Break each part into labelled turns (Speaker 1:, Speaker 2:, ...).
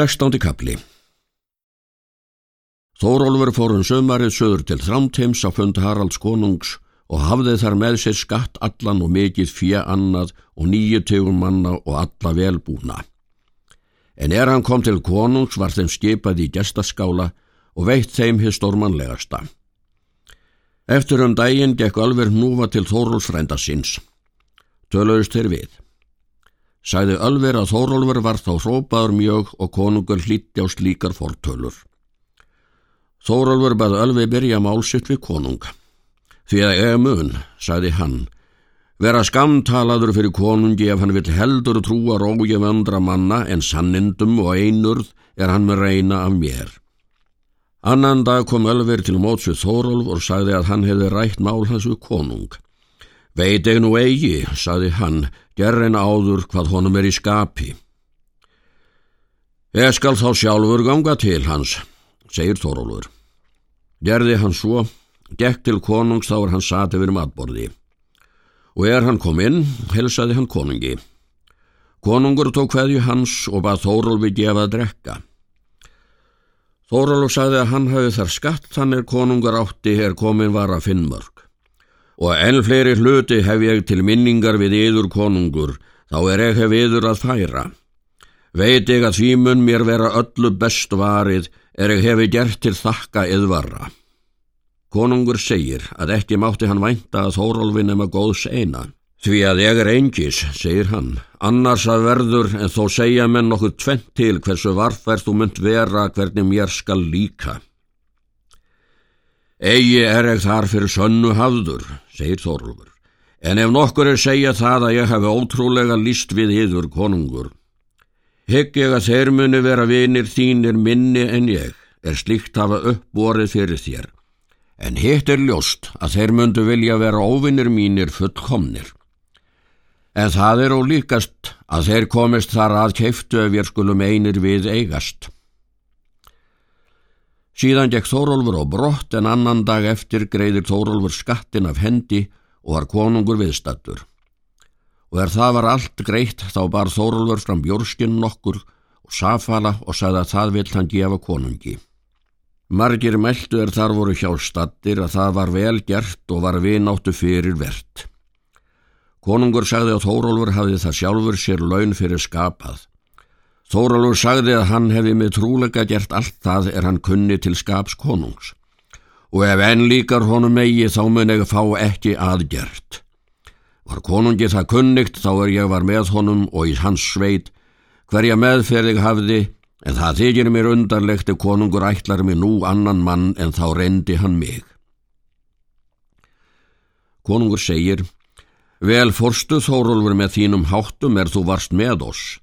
Speaker 1: Sextándi kapli Þórólfur fórun sömarið söður til Þrámteims á fund Haralds konungs og hafði þar með sér skatt allan og mikið fjö annað og nýju tegum manna og alla velbúna. En er hann kom til konungs var þeim skipað í gestaskála og veitt þeim hér stormanlegasta. Eftir um daginn gekk Ölver núfa til Þórólfsrænda sinns. Töluðust þeir við. Sæði Ölver að Þórólfur var þá hrópaður mjög og konungur hlíti á slíkar fortölur. Þórólfur baði Ölvi byrja málsitt við konung. Því að ég mun, sæði hann, vera skamtalaður fyrir konungi ef hann vil heldur trúa rógið andra manna en sannindum og einurð er hann með reyna af mér. Annan dag kom Ölver til mótsvið Þórólf og sagði að hann hefði rætt mál hans við konung. Veit nú eigi, sagði hann, gerðin áður hvað honum er í skapi. Ég skal þá sjálfur ganga til hans, segir Þórólfur. Gerði hann svo, gekk til konungs þá er hann sati við matborði. Og er hann kom inn, helsaði hann konungi. Konungur tók hveðju hans og bað Þórólfi gefa að drekka. Þórólf sagði að hann hafi þar skatt þannig konungur átti er komin var að finnmörg og enn fleiri hluti hef ég til minningar við yður konungur, þá er hef yður að færa. Veit ég að því mun mér vera öllu best varið, er ég hefi gert til þakka yðvarra. Konungur segir að ekki mátti hann vænta að Þórólfin ema góðs eina. Því að ég er engis, segir hann, annars að verður en þó segja menn nokkuð tvent til hversu varfær þú munt vera hvernig mér skal líka. Egi er ég þar fyrir sönnu hafður, segir Þorlufur, en ef nokkur er segja það að ég hafi ótrúlega líst við yður konungur. Hygg ég að þeir muni vera vinir þínir minni en ég, er slíkt hafa uppborið fyrir þér, en hitt er ljóst að þeir mundu vilja vera óvinnir mínir fullkomnir. En það er ólíkast að þeir komist þar að keiftu ef ég skulum einir við eigast. Síðan gekk Þórólfur á brott en annan dag eftir greiðir Þórólfur skattin af hendi og var konungur viðstattur. Og er það var allt greitt þá bar Þórólfur fram bjórskinn nokkur og safala og sagði að það vill hann gefa konungi. Margir meldu er þar voru hjá stattir að það var vel gert og var vináttu fyrir verðt. Konungur sagði að Þórólfur hafði það sjálfur sér laun fyrir skapað. Þóralur sagði að hann hefði með trúlega gert allt það er hann kunni til skaps konungs og ef enn líkar honum megi þá mun ég fá ekki aðgjert. Var konungi það kunnikt þá er ég var með honum og í hans sveit hverja meðferðig hafði en það þykir mér undarlegt ef konungur ætlar mér nú annan mann en þá reyndi hann mig. Konungur segir Vel forstu Þórólfur með þínum háttum er þú varst með oss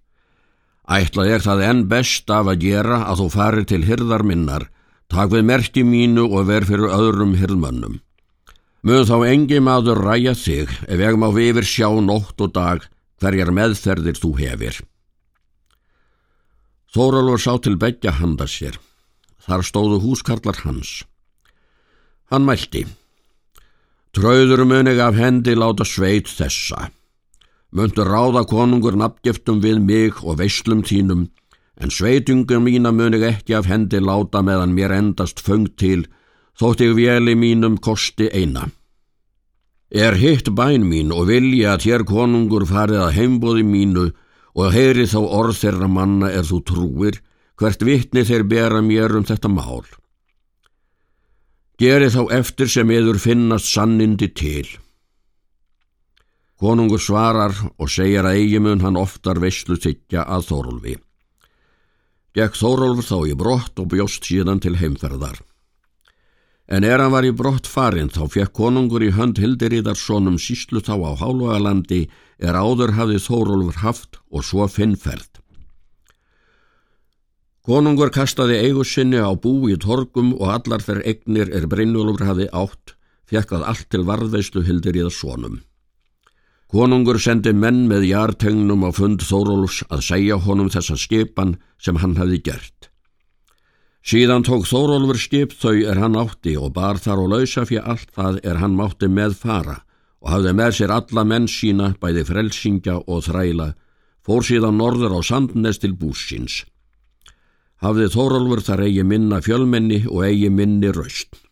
Speaker 1: Ætla ég það enn best af að gera að þú farir til hyrðar minnar, takk við merti mínu og ver fyrir öðrum hyrðmönnum. Mög þá engi maður ræja þig ef ég má yfir sjá nótt og dag hverjar meðferðir þú hefir. Þóralur sá til begja handa sér. Þar stóðu húskarlar hans. Hann mælti. Trauður munig af hendi láta sveit þessa. Möndu ráða konungur nafngeftum við mig og veislum þínum, en sveitungum mína munig ekki af hendi láta meðan mér endast föng til, þótt ég veli mínum kosti eina. Er hitt bæn mín og vilja að þér konungur farið að heimbóði mínu og heyri þá orð þeirra manna er þú trúir, hvert vittni þeir bera mér um þetta mál. Geri þá eftir sem eður finnast sannindi til. Konungur svarar og segir að eigimun hann oftar veistlu tyggja að Þórólfi. Gekk Þórólfur þá í brott og bjóst síðan til heimferðar. En er hann var í brott farin þá fekk konungur í hönd Hildiríðarssonum síslu þá á Hálvagalandi er áður hafið Þórólfur haft og svo finnferð. Konungur kastaði eigu sinni á bú í torgum og allar þeir egnir er Brynjólfur hafi átt, fekk að allt til varðveislu Hildiríðarssonum. Konungur sendi menn með jartegnum á fund Þórólfs að segja honum þessa skipan sem hann hafi gert. Síðan tók Þórólfur skip þau er hann átti og bar þar og lausa fyrir allt það er hann mátti með fara og hafði með sér alla menn sína bæði frelsingja og þræla, fór síðan norður á Sandnes til búsins. hafði Þórólfur þar eigi minna fjölmenni og eigi minni raust.